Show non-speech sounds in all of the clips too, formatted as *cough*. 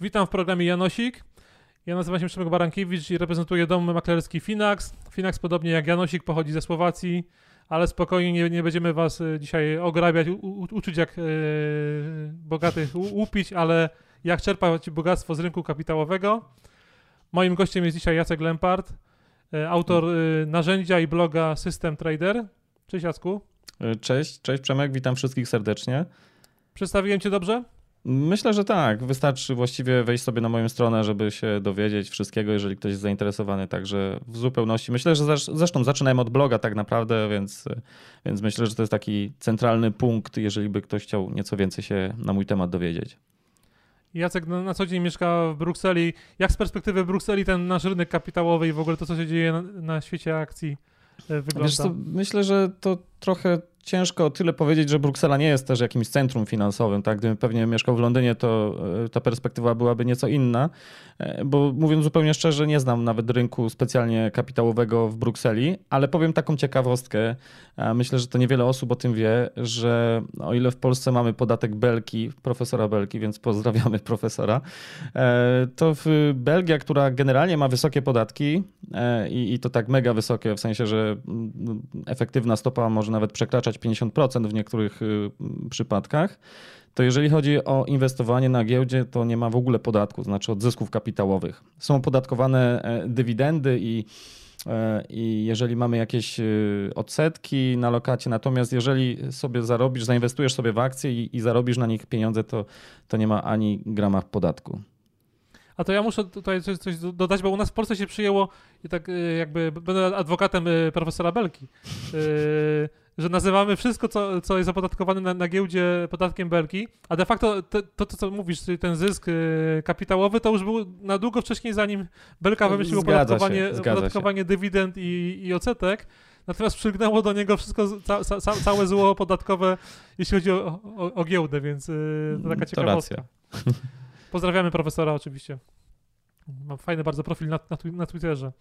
Witam w programie Janosik. Ja nazywam się Przemek Barankiewicz i reprezentuję dom maklerski Finax. Finax, podobnie jak Janosik, pochodzi ze Słowacji, ale spokojnie nie, nie będziemy was y, dzisiaj ograbiać, u, u, uczyć jak yy, bogatych u, upić, ale jak czerpać bogactwo z rynku kapitałowego. Moim gościem jest dzisiaj Jacek Lempart, y, autor y, narzędzia i bloga System Trader. Cześć Jacku. Cześć, cześć Przemek, witam wszystkich serdecznie. Przedstawiłem cię dobrze? Myślę, że tak. Wystarczy właściwie wejść sobie na moją stronę, żeby się dowiedzieć wszystkiego, jeżeli ktoś jest zainteresowany. Także w zupełności. Myślę, że zresztą zaczynałem od bloga tak naprawdę, więc, więc myślę, że to jest taki centralny punkt, jeżeli by ktoś chciał nieco więcej się na mój temat dowiedzieć. Jacek na, co dzień mieszka w Brukseli. Jak z perspektywy Brukseli ten nasz rynek kapitałowy i w ogóle to, co się dzieje na, na świecie akcji e, wygląda? Co, myślę, że to trochę ciężko tyle powiedzieć, że Bruksela nie jest też jakimś centrum finansowym. Tak? Gdybym pewnie mieszkał w Londynie, to e, ta perspektywa byłaby nieco inna, e, bo mówiąc zupełnie szczerze, nie znam nawet rynku specjalnie kapitałowego w Brukseli, ale powiem taką ciekawostkę. Myślę, że to niewiele osób o tym wie, że o ile w Polsce mamy podatek Belki, profesora Belki, więc pozdrawiamy *laughs* profesora, e, to w Belgia, która generalnie ma wysokie podatki i, i to tak mega wysokie, w sensie, że mm, efektywna stopa może nawet przekraczać 50% w niektórych y, przypadkach, to jeżeli chodzi o inwestowanie na giełdzie, to nie ma w ogóle podatku, znaczy od zysków kapitałowych. Są opodatkowane e, dywidendy i e, i jeżeli mamy jakieś y, odsetki na lokacie, natomiast jeżeli sobie zarobisz, zainwestujesz sobie w akcje i, i zarobisz na nich pieniądze, to, to nie ma ani grama podatku. A to ja muszę tutaj coś, coś, dodać, bo u nas w Polsce się przyjęło, i tak y, jakby będę adwokatem profesora Belki że nazywamy wszystko, co, co jest opodatkowane na, na giełdzie podatkiem Belki, a de facto te, to, to, co mówisz, czyli ten zysk y, kapitałowy, to już był na długo wcześniej, zanim Belka wymyślił opodatkowanie, opodatkowanie dywidend i, i odsetek. Natomiast przylgnęło do niego wszystko, ca, ca, całe zło podatkowe, jeśli chodzi o, o, o giełdę, więc yy, to taka ciekawostka. Pozdrawiamy profesora oczywiście. Mam fajny bardzo profil na, na, na Twitterze.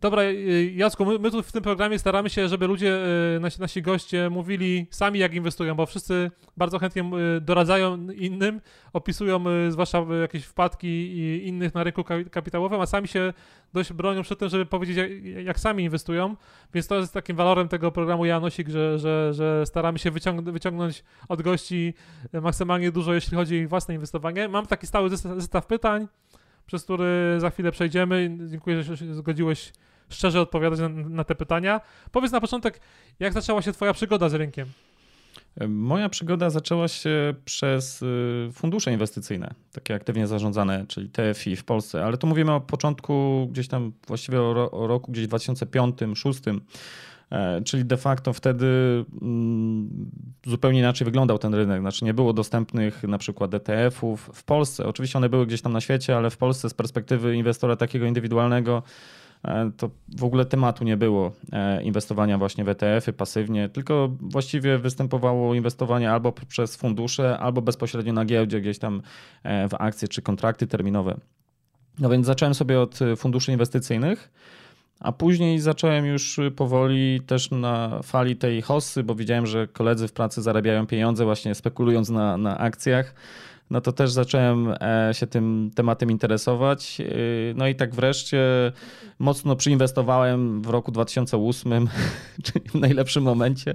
Dobra, y, Jacku, my, my, tu w tym programie staramy się, żeby ludzie, y, nasi, nasi goście mówili sami, jak inwestują, bo wszyscy bardzo chętnie y, doradzają innym, opisują zwłaszcza jakieś wpadki innych na rynku kapitałowym, a sami się dość bronią przed tym, żeby powiedzieć, jak, jak sami inwestują. Więc to jest takim walorem tego programu Janosik, że, że, że staramy się wyciąg wyciągnąć od gości maksymalnie dużo, jeśli chodzi o ich własne inwestowanie. Mam taki stały zestaw pytań przez który za chwilę przejdziemy. Dziękuję, że się zgodziłeś szczerze odpowiadać na, na te pytania. Powiedz na początek, jak zaczęła się Twoja przygoda z rynkiem? Moja przygoda zaczęła się przez y, fundusze inwestycyjne, takie aktywnie zarządzane, czyli TFI w Polsce, ale tu mówimy o początku gdzieś tam właściwie o, roku gdzieś 2005-2006 E, czyli de facto wtedy mm, zupełnie inaczej wyglądał ten rynek. Znaczy nie było dostępnych na przykład ETF-ów w Polsce. Oczywiście one były gdzieś tam na świecie, ale w Polsce z perspektywy inwestora takiego indywidualnego e, to w ogóle tematu nie było e, inwestowania właśnie w ETF-y pasywnie, tylko właściwie występowało inwestowanie albo przez fundusze, albo bezpośrednio na giełdzie, gdzieś tam w akcje czy kontrakty terminowe. No więc zacząłem sobie od funduszy inwestycyjnych. A później zacząłem już powoli też na fali tej hossy, bo widziałem, że koledzy w pracy zarabiają pieniądze właśnie spekulując na, na akcjach. No to też zacząłem e, się tym tematem interesować. E, no i tak wreszcie mocno przyinwestowałem w roku 2008, *laughs* czyli w najlepszym momencie,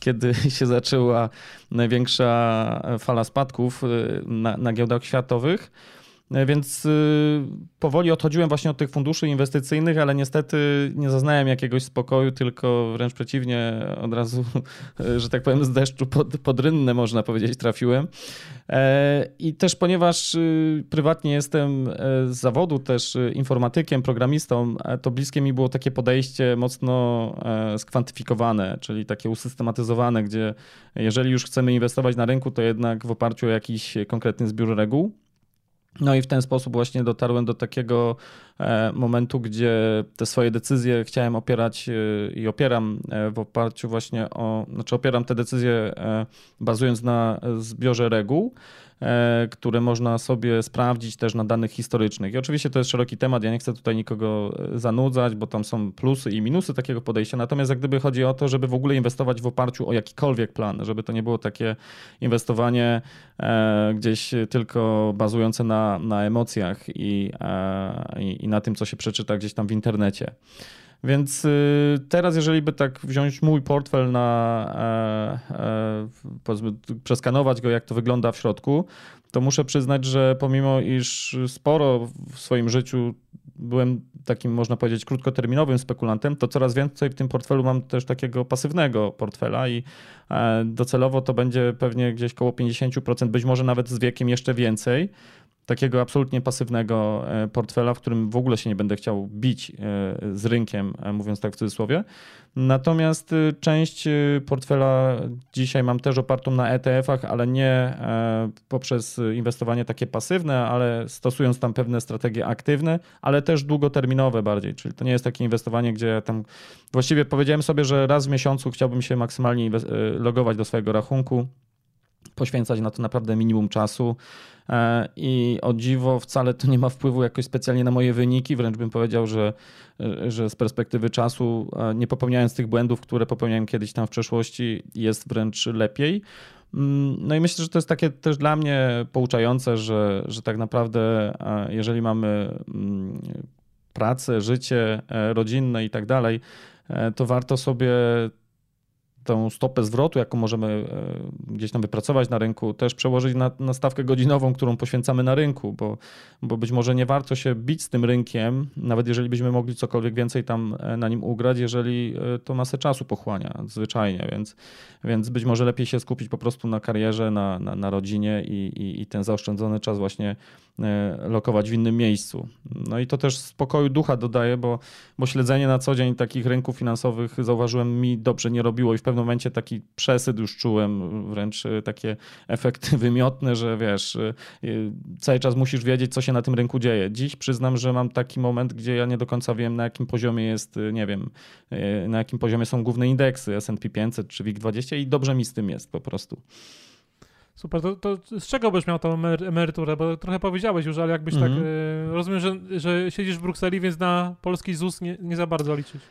kiedy się zaczęła największa fala spadków e, na, na giełdach światowych. E, więc y, powoli odchodziłem właśnie od tych funduszy inwestycyjnych, ale niestety nie zaznałem jakiegoś spokoju, tylko wręcz przeciwnie, od razu, *laughs* że tak powiem, z deszczu pod, pod można powiedzieć, trafiłem. E, I też ponieważ y, prywatnie jestem e, z zawodu też y, informatykiem, programistą, to bliskie mi było takie podejście mocno skwantyfikowane, czyli takie usystematyzowane, gdzie jeżeli już chcemy inwestować na rynku, to jednak w oparciu o jakiś konkretny zbiór reguł. No i w ten sposób właśnie dotarłem do takiego momentu, gdzie te swoje decyzje chciałem opierać e, i opieram e, w oparciu właśnie o, znaczy opieram te decyzje bazując na zbiorze reguł. e, które można sobie sprawdzić też na danych historycznych. I oczywiście to jest szeroki temat, ja nie chcę tutaj nikogo e, zanudzać, bo tam są plusy i minusy takiego podejścia. Natomiast jak gdyby chodzi o to, żeby w ogóle inwestować w oparciu o jakikolwiek plan, żeby to nie było takie inwestowanie e, gdzieś tylko bazujące na, na emocjach i, e, i, i na tym, co się przeczyta gdzieś tam w internecie. Więc y, teraz, jeżeli by tak wziąć mój portfel na, e, e, przeskanować go, jak to wygląda w środku, to muszę przyznać, że pomimo iż sporo w swoim życiu byłem takim, można powiedzieć, krótkoterminowym spekulantem, to coraz więcej w tym portfelu mam też takiego pasywnego portfela i e, docelowo to będzie pewnie gdzieś około 50%, być może nawet z wiekiem jeszcze więcej takiego absolutnie pasywnego e, portfela, w którym w ogóle się nie będę chciał bić e, z rynkiem, e, mówiąc tak w cudzysłowie. Natomiast część portfela dzisiaj mam też opartą na ETF-ach, ale nie poprzez inwestowanie takie pasywne, ale stosując tam pewne strategie aktywne, ale też długoterminowe bardziej. Czyli to nie jest takie inwestowanie, gdzie tam właściwie powiedziałem sobie, że raz w miesiącu chciałbym się maksymalnie logować do swojego rachunku, poświęcać na to naprawdę minimum czasu. E, I o dziwo wcale to nie ma wpływu jakoś specjalnie na moje wyniki, wręcz bym powiedział, że, że z perspektywy czasu, e, nie popełniając tych błędów, które popełniałem kiedyś tam w przeszłości, jest wręcz lepiej. Mm, no i myślę, że to jest takie też dla mnie pouczające, że, że tak naprawdę, e, jeżeli mamy mm, pracę, życie rodzinne i tak dalej, to warto sobie tą stopę zwrotu, jaką możemy e, gdzieś tam wypracować na rynku, też przełożyć na, na stawkę godzinową, którą poświęcamy na rynku, bo, bo być może nie warto się bić z tym rynkiem, nawet jeżeli byśmy mogli cokolwiek więcej tam e, na nim ugrać, jeżeli e, to masę czasu pochłania zwyczajnie, więc, więc być może lepiej się skupić po prostu na karierze, na, na, na rodzinie i, i, i ten zaoszczędzony czas właśnie lokować w innym miejscu. No i to też spokoju ducha dodaje, bo, bo śledzenie na co dzień takich rynków finansowych zauważyłem mi dobrze nie robiło i w pewnym pewnym momencie taki przesyt już czułem, wręcz e, takie efekty *laughs* wymiotne, że wiesz, e, cały czas musisz wiedzieć, co się na tym rynku dzieje. Dziś przyznam, że mam taki moment, gdzie ja nie do końca wiem, na jakim poziomie jest, e, nie wiem, na jakim poziomie są główne indeksy S&P 500 czy WIG20 i dobrze mi z tym jest po prostu. Super, to, to, z czego byś miał tą emeryturę? Bo trochę powiedziałeś już, ale jakbyś mm -hmm. tak. Y, rozumiem, że, że siedzisz w Brukseli, więc na polski ZUS nie, nie za bardzo liczysz.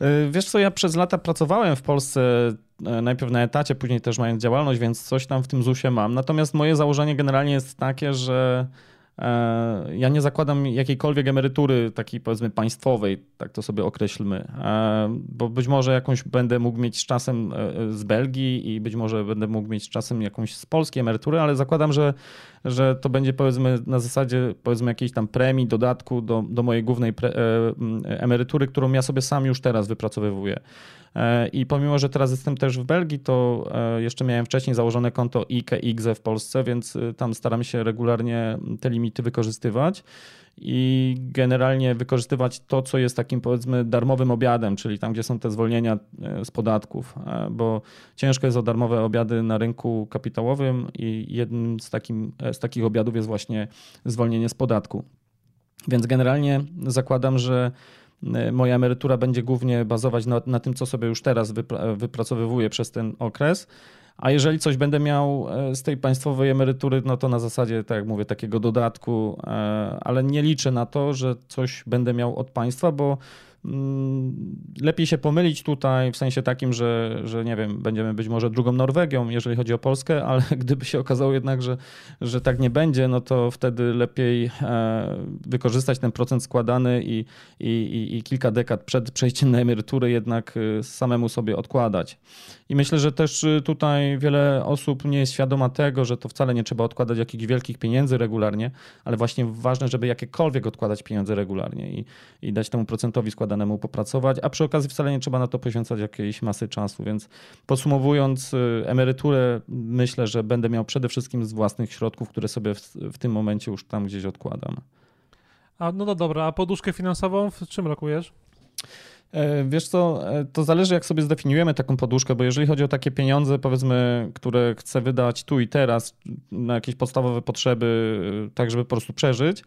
E, wiesz co, ja przez lata pracowałem w Polsce e, najpierw na etacie, później też mając działalność, więc coś tam w tym ZUS-ie mam. Natomiast moje założenie generalnie jest takie, że ja nie zakładam jakiejkolwiek emerytury takiej powiedzmy państwowej, tak to sobie określmy, e, bo być może jakąś będę mógł mieć z czasem e, z Belgii i być może będę mógł mieć z czasem jakąś z polskiej emerytury, ale zakładam, że, że to będzie powiedzmy na zasadzie powiedzmy jakiejś tam premii, dodatku do, do mojej głównej pre, emerytury, którą ja sobie sam już teraz wypracowywuję. E, I pomimo, że teraz jestem też w Belgii, to e, jeszcze miałem wcześniej założone konto IKE, w Polsce, więc e, tam staram się regularnie te limity wykorzystywać i generalnie wykorzystywać to, co jest takim powiedzmy darmowym obiadem, czyli tam, gdzie są te zwolnienia z podatków, bo ciężko jest o darmowe obiady na rynku kapitałowym i jednym z, takim, z takich obiadów jest właśnie zwolnienie z podatku. Więc generalnie zakładam, że moja emerytura będzie głównie bazować na, na tym, co sobie już teraz wypra wypracowywuję przez ten okres. A jeżeli coś będę miał e, z tej państwowej emerytury, no to na zasadzie, tak jak mówię, takiego dodatku, e, ale nie liczę na to, że coś będę miał od państwa, bo lepiej się pomylić tutaj w sensie takim, że, że nie wiem, będziemy być może drugą Norwegią, jeżeli chodzi o Polskę, *laughs* ale gdyby się okazało jednak, że, że tak nie będzie, no to wtedy lepiej e, wykorzystać ten procent składany i, i, i kilka dekad przed przejściem na emeryturę jednak e, samemu sobie odkładać. I myślę, że też e, tutaj wiele osób nie jest świadoma tego, że to wcale nie trzeba odkładać jakichś wielkich pieniędzy regularnie, ale właśnie ważne, żeby jakiekolwiek odkładać pieniądze regularnie i, i dać temu procentowi składać danemu popracować, a przy okazji wcale nie trzeba na to poświęcać jakiejś masy czasu, więc podsumowując y, emeryturę, myślę, że będę miał przede wszystkim z własnych środków, które sobie w, w tym momencie już tam gdzieś odkładam. A no, no dobra, a poduszkę finansową w czym rokujesz? E, wiesz co, e, to zależy jak sobie zdefiniujemy taką poduszkę, bo jeżeli chodzi o takie pieniądze, powiedzmy, które chcę wydać tu i teraz na jakieś podstawowe potrzeby, e, tak żeby po prostu przeżyć,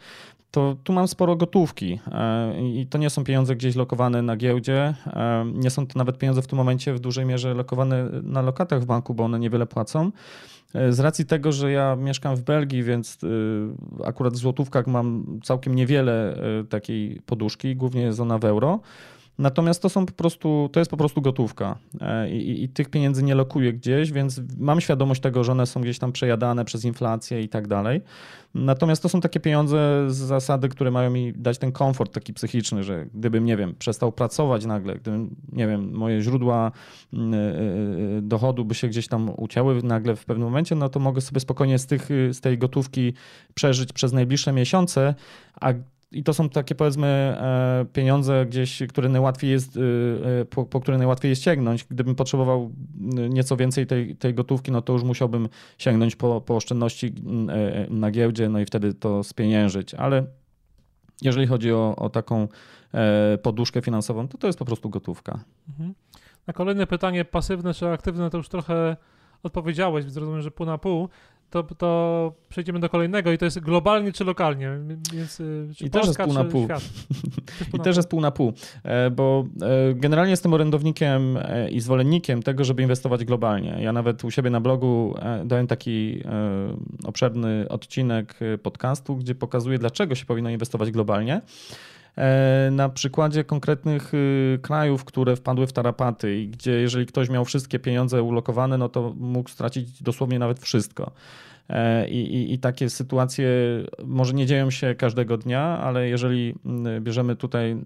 to tu mam sporo gotówki i to nie są pieniądze gdzieś lokowane na giełdzie, nie są to nawet pieniądze w tym momencie w dużej mierze lokowane na lokatach w banku, bo one niewiele płacą. Z racji tego, że ja mieszkam w Belgii, więc akurat w złotówkach mam całkiem niewiele takiej poduszki, głównie jest ona w euro, Natomiast to są po prostu, to jest po prostu gotówka e, I, i, tych pieniędzy nie lokuję gdzieś, więc mam świadomość tego, że one są gdzieś tam przejadane przez inflację i tak dalej. Natomiast to są takie pieniądze z zasady, które mają mi dać ten komfort taki psychiczny, że gdybym, nie wiem, przestał pracować nagle, gdybym, nie wiem, moje źródła mm, e, e, dochodu by się gdzieś tam ucięły nagle w pewnym momencie, no to mogę sobie spokojnie z, tych, z tej gotówki przeżyć przez najbliższe miesiące, a i to są takie powiedzmy e, pieniądze gdzieś, które najłatwiej jest, e, e, po, po, które najłatwiej jest sięgnąć. Gdybym potrzebował nieco więcej tej, tej gotówki, no to już musiałbym sięgnąć po, po oszczędności na giełdzie, no i wtedy to spieniężyć. Ale jeżeli chodzi o, o taką poduszkę finansową, to to jest po prostu gotówka. Mhm. Na kolejne pytanie, pasywne czy aktywne, to już trochę odpowiedziałeś, więc rozumiem, że pół na pół to, to przejdziemy do kolejnego i to jest globalnie czy lokalnie, więc y, czy I też jest pół na pół. *laughs* I też jest pół na pół, e, bo e, generalnie jestem orędownikiem e, i zwolennikiem tego, żeby inwestować globalnie. Ja nawet u siebie na blogu dałem taki obszerny odcinek podcastu, gdzie pokazuję, dlaczego się powinno inwestować globalnie na przykładzie konkretnych y, krajów, które wpadły w tarapaty i gdzie jeżeli ktoś miał wszystkie pieniądze ulokowane, no to mógł stracić dosłownie nawet wszystko. E, I, i, I, takie sytuacje może nie dzieją się każdego dnia, ale jeżeli mm, bierzemy tutaj e,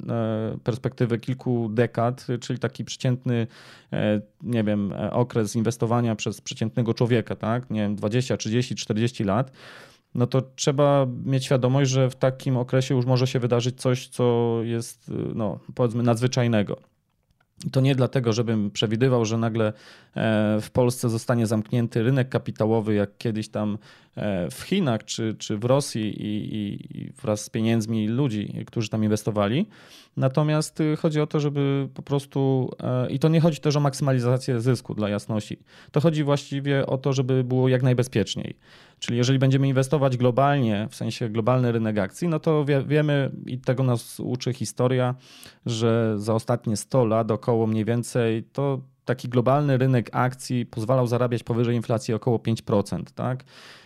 perspektywę kilku dekad, czyli taki przeciętny, e, nie wiem, okres inwestowania przez przeciętnego człowieka, tak, nie wiem, 20, 30, 40 lat, no to trzeba mieć świadomość, że w takim okresie już może się wydarzyć coś, co jest, no, powiedzmy, nadzwyczajnego. To nie dlatego, żebym przewidywał, że nagle e, w Polsce zostanie zamknięty rynek kapitałowy, jak kiedyś tam e, w Chinach czy, czy w Rosji i, i, i wraz z pieniędzmi ludzi, którzy tam inwestowali. Natomiast y, chodzi o to, żeby po prostu, e, i to nie chodzi też o maksymalizację zysku dla jasności, to chodzi właściwie o to, żeby było jak najbezpieczniej. Czyli jeżeli będziemy inwestować globalnie, w sensie globalny rynek akcji, no to wie, wiemy i tego nas uczy historia, że za ostatnie 100 lat około mniej więcej to taki globalny rynek akcji pozwalał zarabiać powyżej inflacji około 5%, tak?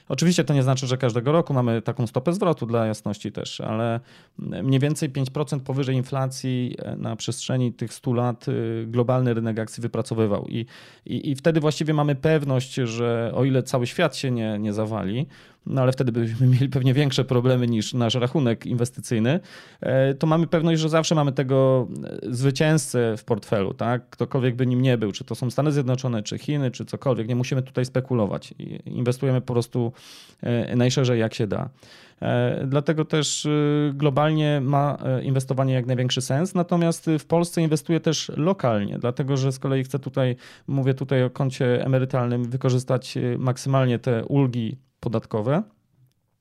Oczywiście to nie znaczy, że każdego roku mamy taką stopę zwrotu dla jasności też, ale mniej więcej 5% powyżej inflacji e, na przestrzeni tych 100 lat y, globalny rynek akcji wypracowywał. I, i, i wtedy właściwie mamy pewność, że o ile cały świat się nie, nie zawali, no ale wtedy byśmy *laughs* mieli pewnie większe problemy niż nasz rachunek inwestycyjny, e, to mamy pewność, że zawsze mamy tego e, zwycięzcę w portfelu, tak? Ktokolwiek by nim nie był, czy to są Stany Zjednoczone, czy Chiny, czy cokolwiek, nie musimy tutaj spekulować. Inwestujemy po prostu e, najszerzej jak się da. Dlatego też globalnie ma inwestowanie jak największy sens, natomiast w Polsce inwestuje też lokalnie, dlatego że z kolei chcę tutaj, mówię tutaj o koncie emerytalnym, wykorzystać maksymalnie te ulgi podatkowe.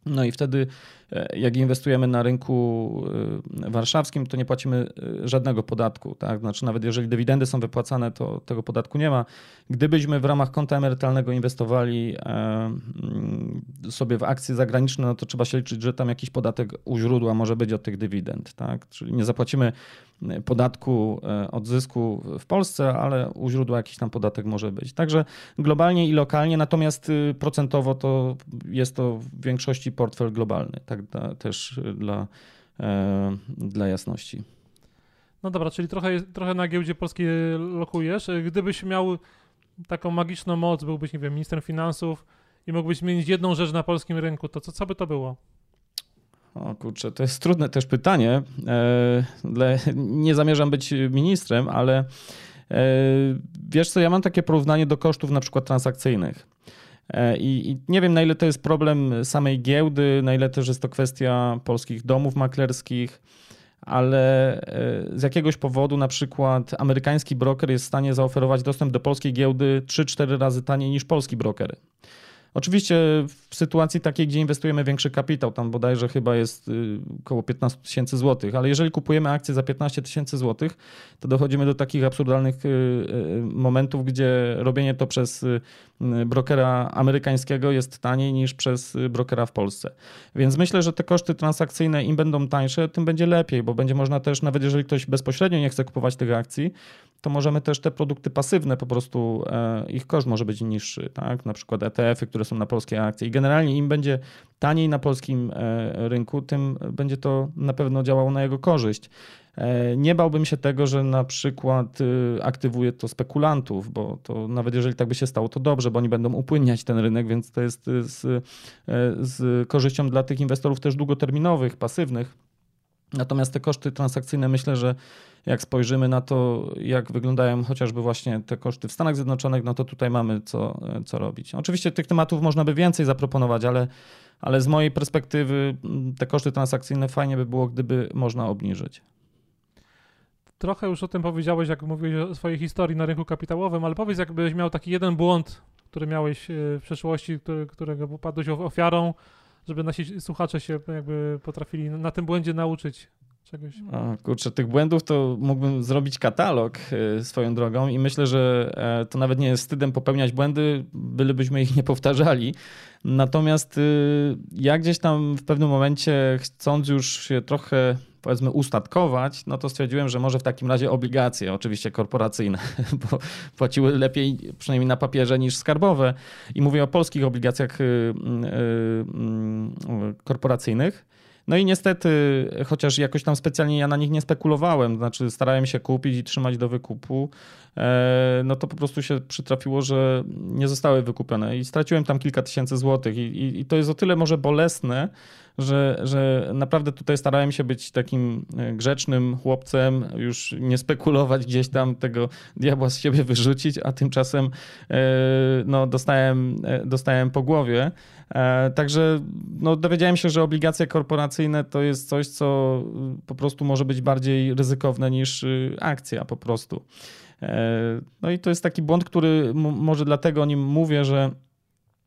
No i wtedy E, jak inwestujemy na rynku e, warszawskim, to nie płacimy e, żadnego podatku. Tak? Znaczy, nawet jeżeli dywidendy są wypłacane, to tego podatku nie ma. Gdybyśmy w ramach konta emerytalnego inwestowali mm, sobie w akcje zagraniczne, no to trzeba się liczyć, że tam jakiś podatek u źródła może być od tych dywidend. Tak? Czyli nie zapłacimy podatku od zysku w Polsce, ale u źródła jakiś tam podatek może być. Także globalnie i lokalnie, natomiast y, procentowo to jest to w większości portfel globalny. Tak da, też dla, e, dla jasności. No dobra, czyli trochę, trochę na giełdzie polskiej lokujesz. Gdybyś miał taką magiczną moc, byłbyś, nie wiem, ministrem finansów i mógłbyś zmienić jedną rzecz na polskim rynku, to co, co by to było? O kurczę, to jest trudne też pytanie. E, nie zamierzam być ministrem, ale e, wiesz co, ja mam takie porównanie do kosztów na przykład transakcyjnych. E, I, nie wiem, na ile to jest problem samej giełdy, na ile też jest to kwestia polskich domów maklerskich, ale z jakiegoś powodu na przykład amerykański broker jest w stanie zaoferować dostęp do polskiej giełdy 3-4 razy taniej niż polski broker. Oczywiście w sytuacji takiej, gdzie inwestujemy większy kapitał, tam bodajże chyba jest y, około 15 tysięcy złotych, ale jeżeli kupujemy akcje za 15 tysięcy złotych, to dochodzimy do takich absurdalnych y, y, momentów, gdzie robienie to przez brokera amerykańskiego jest taniej niż przez brokera w Polsce. Więc myślę, że te koszty transakcyjne im będą tańsze, tym będzie lepiej, bo będzie można też, nawet jeżeli ktoś bezpośrednio nie chce kupować tych akcji, to możemy też te produkty pasywne po prostu, e, ich koszt może być niższy, tak? Na przykład ETF-y, które są na polskie akcje i generalnie im będzie taniej na polskim e, rynku, tym będzie to na pewno działało na jego korzyść. E, nie bałbym się tego, że na przykład y, aktywuje to spekulantów, bo to nawet jeżeli tak by się stało, to dobrze, bo oni będą upłynniać ten rynek, więc to jest y, z, y, z korzyścią dla tych inwestorów też długoterminowych, pasywnych. Natomiast te koszty transakcyjne myślę, że jak spojrzymy na to, jak wyglądają chociażby właśnie te koszty w Stanach Zjednoczonych, no to tutaj mamy co, co robić. Oczywiście tych tematów można by więcej zaproponować, ale, ale z mojej perspektywy mm, te koszty transakcyjne fajnie by było, gdyby można obniżyć. Trochę już o tym powiedziałeś, jak mówiłeś o swojej historii na rynku kapitałowym, ale powiedz, jakbyś miał taki jeden błąd, który miałeś e, w przeszłości, który, którego popadłeś ofiarą, żeby nasi słuchacze się jakby potrafili na tym błędzie nauczyć czegoś. O, kurczę, tych błędów to mógłbym zrobić katalog y, swoją drogą i myślę, że e, to nawet nie jest wstydem popełniać błędy, bylibyśmy ich nie powtarzali. Natomiast y, ja gdzieś tam w pewnym momencie, chcąc już się trochę powiedzmy ustatkować, no to stwierdziłem, że może w takim razie obligacje, oczywiście korporacyjne, *laughs* bo płaciły lepiej przynajmniej na papierze niż skarbowe. I mówię o polskich obligacjach y, korporacyjnych. No i niestety, chociaż jakoś tam specjalnie ja na nich nie spekulowałem, znaczy starałem się kupić i trzymać do wykupu, e, no to po prostu się przytrafiło, że nie zostały wykupione i straciłem tam kilka tysięcy złotych i, i, i to jest o tyle może bolesne, że, że naprawdę tutaj starałem się być takim e, grzecznym chłopcem, już nie spekulować gdzieś tam, tego diabła z siebie wyrzucić, a tymczasem e, no, dostałem, e, dostałem po głowie. Także no, dowiedziałem się, że obligacje korporacyjne to jest coś, co po prostu może być bardziej ryzykowne niż akcja po prostu. No i to jest taki błąd, który może dlatego o nim mówię, że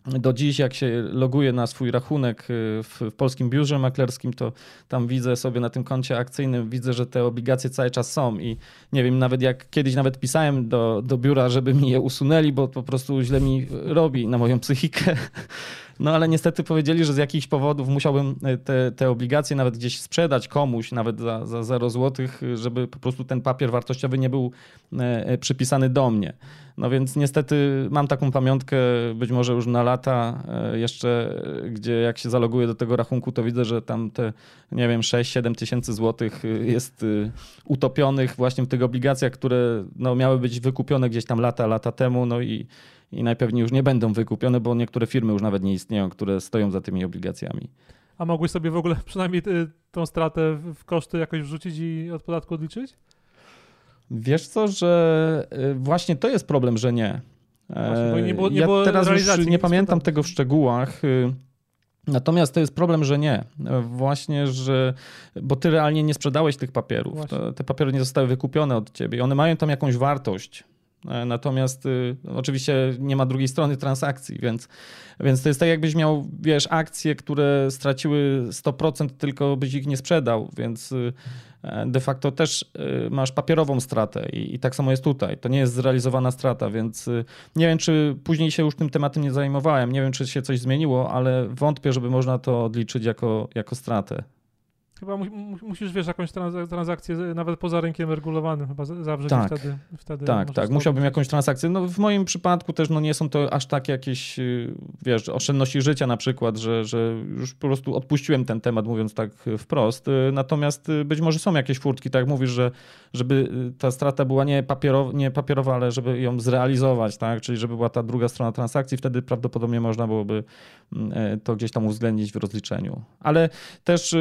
do dziś, jak się loguje na swój rachunek y, w, w, polskim biurze maklerskim, to tam widzę sobie na tym koncie akcyjnym, widzę, że te obligacje cały czas są i nie wiem, nawet jak kiedyś nawet pisałem do, do biura, żeby mi je usunęli, bo po prostu źle mi robi na moją psychikę. *laughs* No ale niestety powiedzieli, że z jakichś powodów musiałbym e, te, te obligacje nawet gdzieś sprzedać komuś, nawet za, za 0 zł, żeby po prostu ten papier wartościowy nie był e, e, przypisany do mnie. No więc niestety mam taką pamiątkę, być może już na lata jeszcze, gdzie jak się zaloguję do tego rachunku, to widzę, że tam te, nie wiem, 6-7 tysięcy złotych jest utopionych właśnie w tych obligacjach, które no, miały być wykupione gdzieś tam lata, lata temu, no i i najpewniej już nie będą wykupione, bo niektóre firmy już nawet nie istnieją, które stoją za tymi obligacjami. A mogłeś sobie w ogóle przynajmniej y, tą stratę w koszty jakoś wrzucić i od podatku odliczyć? Wiesz co, że y, właśnie to jest problem, że nie. Właśnie, nie było, nie ja teraz już nie pamiętam tego w szczegółach. Y, natomiast to jest problem, że nie. Właśnie, że. Bo ty realnie nie sprzedałeś tych papierów. Te, te papiery nie zostały wykupione od ciebie. One mają tam jakąś wartość. E, natomiast y, oczywiście nie ma drugiej strony transakcji, więc, więc to jest tak, jakbyś miał, wiesz, akcje, które straciły 100%, tylko byś ich nie sprzedał, więc y, e, de facto też y, masz papierową stratę i, i, tak samo jest tutaj. To nie jest zrealizowana strata, więc nie wiem, czy później się już tym tematem nie zajmowałem, nie wiem, czy się coś zmieniło, ale wątpię, żeby można to odliczyć jako, jako stratę. Chyba mu, musisz, wiesz, jakąś transakcję nawet poza rynkiem regulowanym chyba zawrzeć tak. wtedy, wtedy Tak, tak, musiałbym jakąś transakcję. No w moim przypadku też no nie są to aż tak jakieś, y, wiesz, oszczędności życia na przykład, że, że już po prostu odpuściłem ten temat, mówiąc tak wprost. Y, natomiast y, być może są jakieś furtki, tak jak mówisz, że żeby ta strata była nie, papierowa, nie papierowa, ale żeby ją zrealizować, tak, czyli żeby była ta druga strona transakcji, wtedy prawdopodobnie można byłoby mm, e, to gdzieś tam uwzględnić w rozliczeniu. Ale też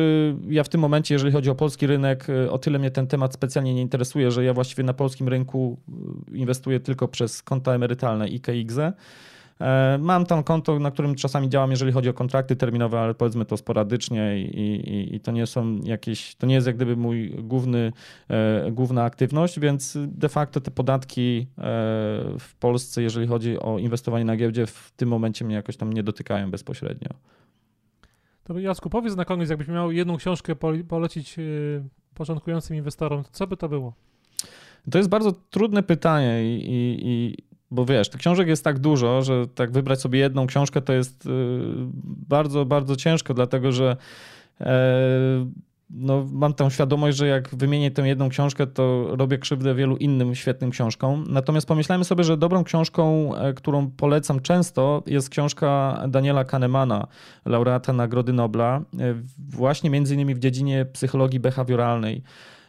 ja w tym momencie, jeżeli chodzi o polski rynek, y, o tyle mnie ten temat specjalnie nie interesuje, że ja właściwie na polskim rynku y, inwestuję tylko przez konta emerytalne IKX. E, mam tam konto, na którym czasami działam, jeżeli chodzi o kontrakty terminowe, ale powiedzmy to sporadycznie i, i, i to nie są jakieś, to nie jest jak gdyby mój główny, e, główna aktywność, więc de facto te podatki e, w Polsce, jeżeli chodzi o inwestowanie na giełdzie, w tym momencie mnie jakoś tam nie dotykają bezpośrednio. To Jacku, powiedz na koniec, jakbyś miał jedną książkę polecić początkującym inwestorom, co by to było? To jest bardzo trudne pytanie i, i, i bo wiesz, tych książek jest tak dużo, że tak wybrać sobie jedną książkę to jest y, bardzo, bardzo ciężko, dlatego że e, no, mam tą świadomość, że jak wymienię tę jedną książkę, to robię krzywdę wielu innym świetnym książkom. Natomiast pomyślałem sobie, że dobrą książką, e, którą polecam często, jest książka Daniela Kahnemana, laureata Nagrody Nobla, e, właśnie między innymi w dziedzinie psychologii behawioralnej.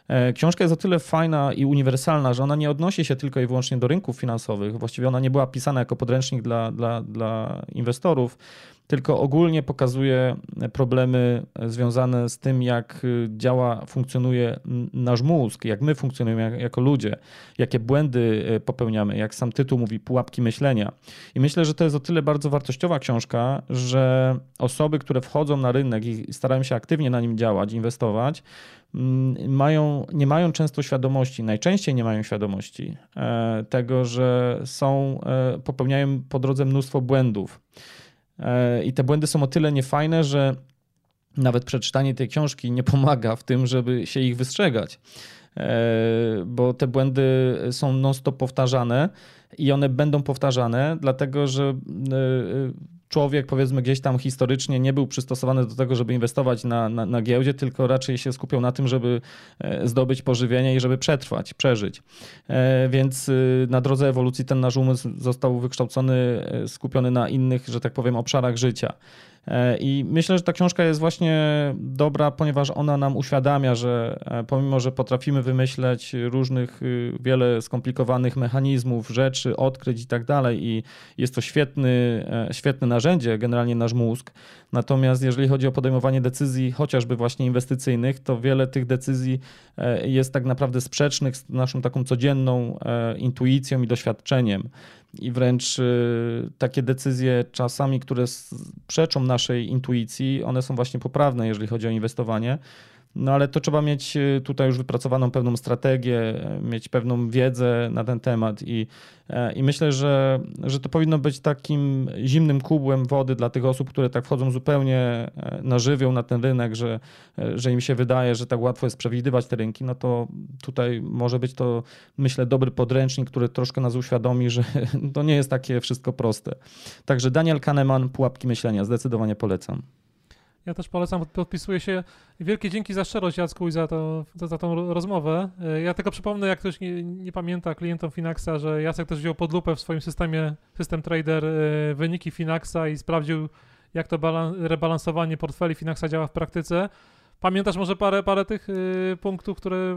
E, książka jest o tyle fajna i uniwersalna, że ona nie odnosi się tylko i wyłącznie do rynków finansowych. Właściwie ona nie była pisana jako podręcznik dla, dla, dla inwestorów, tylko ogólnie pokazuje problemy związane z tym, jak działa, funkcjonuje nasz mózg, jak my funkcjonujemy jako ludzie, jakie błędy e, popełniamy, jak sam tytuł mówi, pułapki myślenia. I myślę, że to jest o tyle bardzo wartościowa książka, że osoby, które wchodzą na rynek i starają się aktywnie na nim działać, inwestować, Mm, mają, nie mają często świadomości, najczęściej nie mają świadomości e, tego, że są, e, popełniają po drodze mnóstwo błędów. E, I te błędy są o tyle niefajne, że nawet przeczytanie tej książki nie pomaga w tym, żeby się ich wystrzegać, bo te błędy są non-stop powtarzane i one będą powtarzane, dlatego że człowiek, powiedzmy, gdzieś tam historycznie nie był przystosowany do tego, żeby inwestować na, na, na giełdzie, tylko raczej się skupiał na tym, żeby e, zdobyć pożywienie i żeby przetrwać, przeżyć. E, więc y, na drodze ewolucji ten nasz umysł został wykształcony, e, skupiony na innych, że tak powiem, obszarach życia. E, I myślę, że ta książka jest właśnie dobra, ponieważ ona nam uświadamia, że e, pomimo, że potrafimy wymyśleć różnych, y, wiele skomplikowanych mechanizmów, rzeczy, odkryć i tak dalej, i jest to świetny, e, świetne narzędzie, generalnie nasz mózg. Natomiast jeżeli chodzi o podejmowanie decyzji, chociażby właśnie inwestycyjnych, to wiele tych decyzji jest tak naprawdę sprzecznych z naszą taką codzienną intuicją i doświadczeniem i wręcz y, takie decyzje czasami, które przeczą naszej intuicji, one są właśnie poprawne, jeżeli chodzi o inwestowanie. No ale to trzeba mieć y, tutaj już wypracowaną pewną strategię, mieć pewną wiedzę na ten temat i, e, i myślę, że, że to powinno być takim zimnym kubłem wody dla tych osób, które tak wchodzą zupełnie e, na żywioł na ten rynek, że, e, że im się wydaje, że tak łatwo jest przewidywać te rynki, no to tutaj może być to, myślę, dobry podręcznik, który troszkę nas uświadomi, że *laughs* to nie jest takie wszystko proste. Także Daniel Kahneman, Pułapki Myślenia, zdecydowanie polecam. Ja też polecam, podpisuję się. Wielkie dzięki za szczerość, Jacku, i za, to, za, za tą rozmowę. E, ja tylko przypomnę, jak ktoś nie, nie, pamięta klientom Finaxa, że Jacek też wziął pod lupę w swoim systemie System Trader e, wyniki Finaxa i sprawdził, jak to rebalansowanie portfeli Finaxa działa w praktyce. Pamiętasz może parę, parę tych y, punktów, które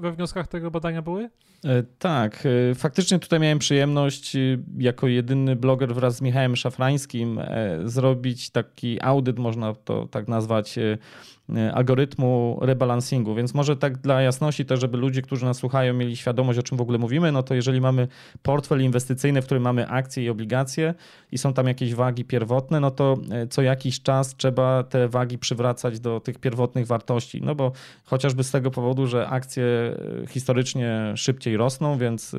we wnioskach tego badania były? E, tak, e, faktycznie tutaj miałem przyjemność y, jako jedyny bloger wraz z Michałem Szafrańskim e, zrobić taki audyt, można to tak nazwać, algorytmu rebalansingu. Więc może tak dla jasności też, żeby ludzie, którzy nas słuchają, mieli świadomość, o czym w ogóle mówimy, no to jeżeli mamy portfel inwestycyjny, w którym mamy akcje i obligacje i są tam jakieś wagi pierwotne, no to co jakiś czas trzeba te wagi przywracać do tych pierwotnych wartości. No bo chociażby z tego powodu, że akcje e, historycznie szybciej rosną, więc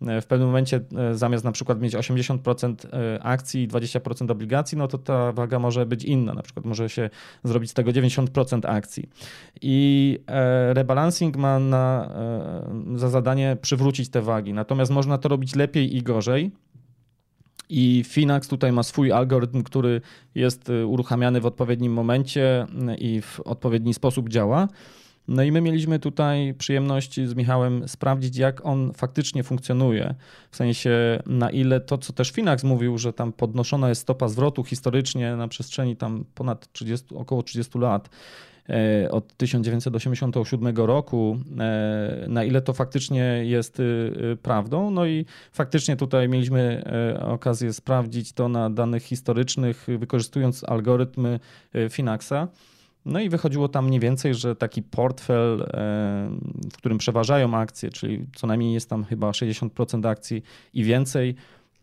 w pewnym momencie zamiast na przykład mieć 80% akcji i 20% obligacji, no to ta waga może być inna. Na przykład może się zrobić z tego 90% 10% akcji. I e, rebalancing ma na, e, za zadanie przywrócić te wagi. Natomiast można to robić lepiej i gorzej. I Finax tutaj ma swój algorytm, który jest e, uruchamiany w odpowiednim momencie i w odpowiedni sposób działa. No i my mieliśmy tutaj przyjemność z Michałem sprawdzić, jak on faktycznie funkcjonuje. W sensie, na ile to, co też Finax mówił, że tam podnoszona jest stopa zwrotu historycznie na przestrzeni tam ponad 30, około 30 lat od 1987 roku, e, na ile to faktycznie jest y, y, prawdą. No i faktycznie tutaj mieliśmy e, okazję sprawdzić to na danych historycznych, wykorzystując algorytmy Finaxa. No i wychodziło tam mniej więcej, że taki portfel, e, w którym przeważają akcje, czyli co najmniej jest tam chyba 60% akcji i więcej,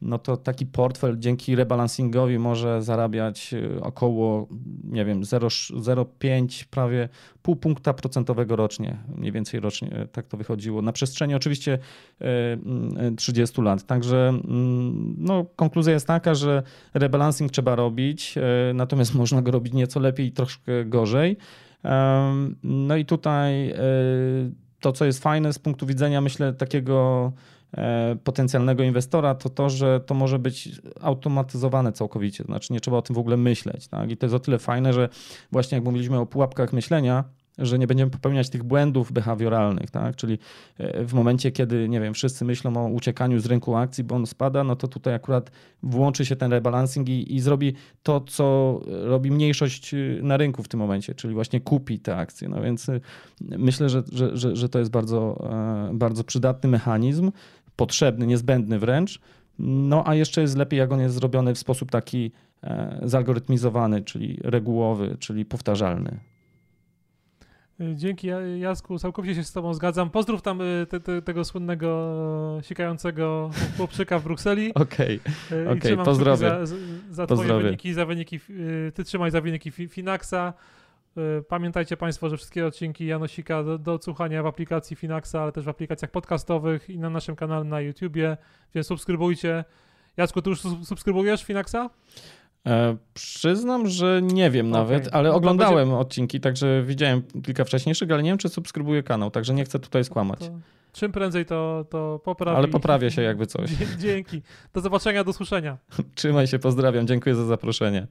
no to taki portfel dzięki rebalansingowi może zarabiać y, około, nie wiem, 0,5, prawie pół punkta procentowego rocznie, mniej więcej rocznie y, tak to wychodziło, na przestrzeni oczywiście 30 y, lat. Także mm, no, konkluzja jest taka, że rebalancing trzeba robić, natomiast *laughs* można go robić nieco lepiej i troszkę gorzej. No i tutaj to, co jest fajne z punktu widzenia, myślę, takiego potencjalnego inwestora, to to, że to może być automatyzowane całkowicie, to znaczy nie trzeba o tym w ogóle myśleć. Tak? I to jest o tyle fajne, że właśnie jak mówiliśmy o pułapkach myślenia, że nie będziemy popełniać tych błędów behawioralnych, tak? Czyli e, w momencie, kiedy, nie wiem, wszyscy myślą o uciekaniu z rynku akcji, bo on spada, no to tutaj akurat włączy się ten rebalancing i, i zrobi to, co robi mniejszość na rynku w tym momencie, czyli właśnie kupi te akcje. No więc myślę, że, że, że, że to jest bardzo, e, bardzo przydatny mechanizm potrzebny, niezbędny wręcz. No a jeszcze jest lepiej, jak on jest zrobiony w sposób taki e, zalgorytmizowany, czyli regułowy, czyli powtarzalny. Dzięki Jasku, całkowicie się z tobą zgadzam. Pozdrów tam e, te, te, tego słynnego sikającego chłopczyka w Brukseli. *laughs* Okej, okay. okay. pozdrowię. Za, za twoje wyniki, za wyniki, ty trzymaj za wyniki Finaxa. Y, pamiętajcie Państwo, że wszystkie odcinki Janosika do, do odsłuchania w aplikacji Finaxa, ale też w aplikacjach podcastowych i na naszym kanale na YouTubie, więc subskrybujcie. Jacku, ty już subskrybujesz Finaxa? E, przyznam, że nie wiem okay. nawet, ale no oglądałem będzie... odcinki, także widziałem kilka wcześniejszych, ale nie wiem, czy subskrybuję kanał, także nie chcę tutaj skłamać. To, czym prędzej to, to poprawi. Ale poprawia się *laughs* jakby coś. Dzięki. Do zobaczenia, do słyszenia. Trzymaj się, pozdrawiam, dziękuję za zaproszenie.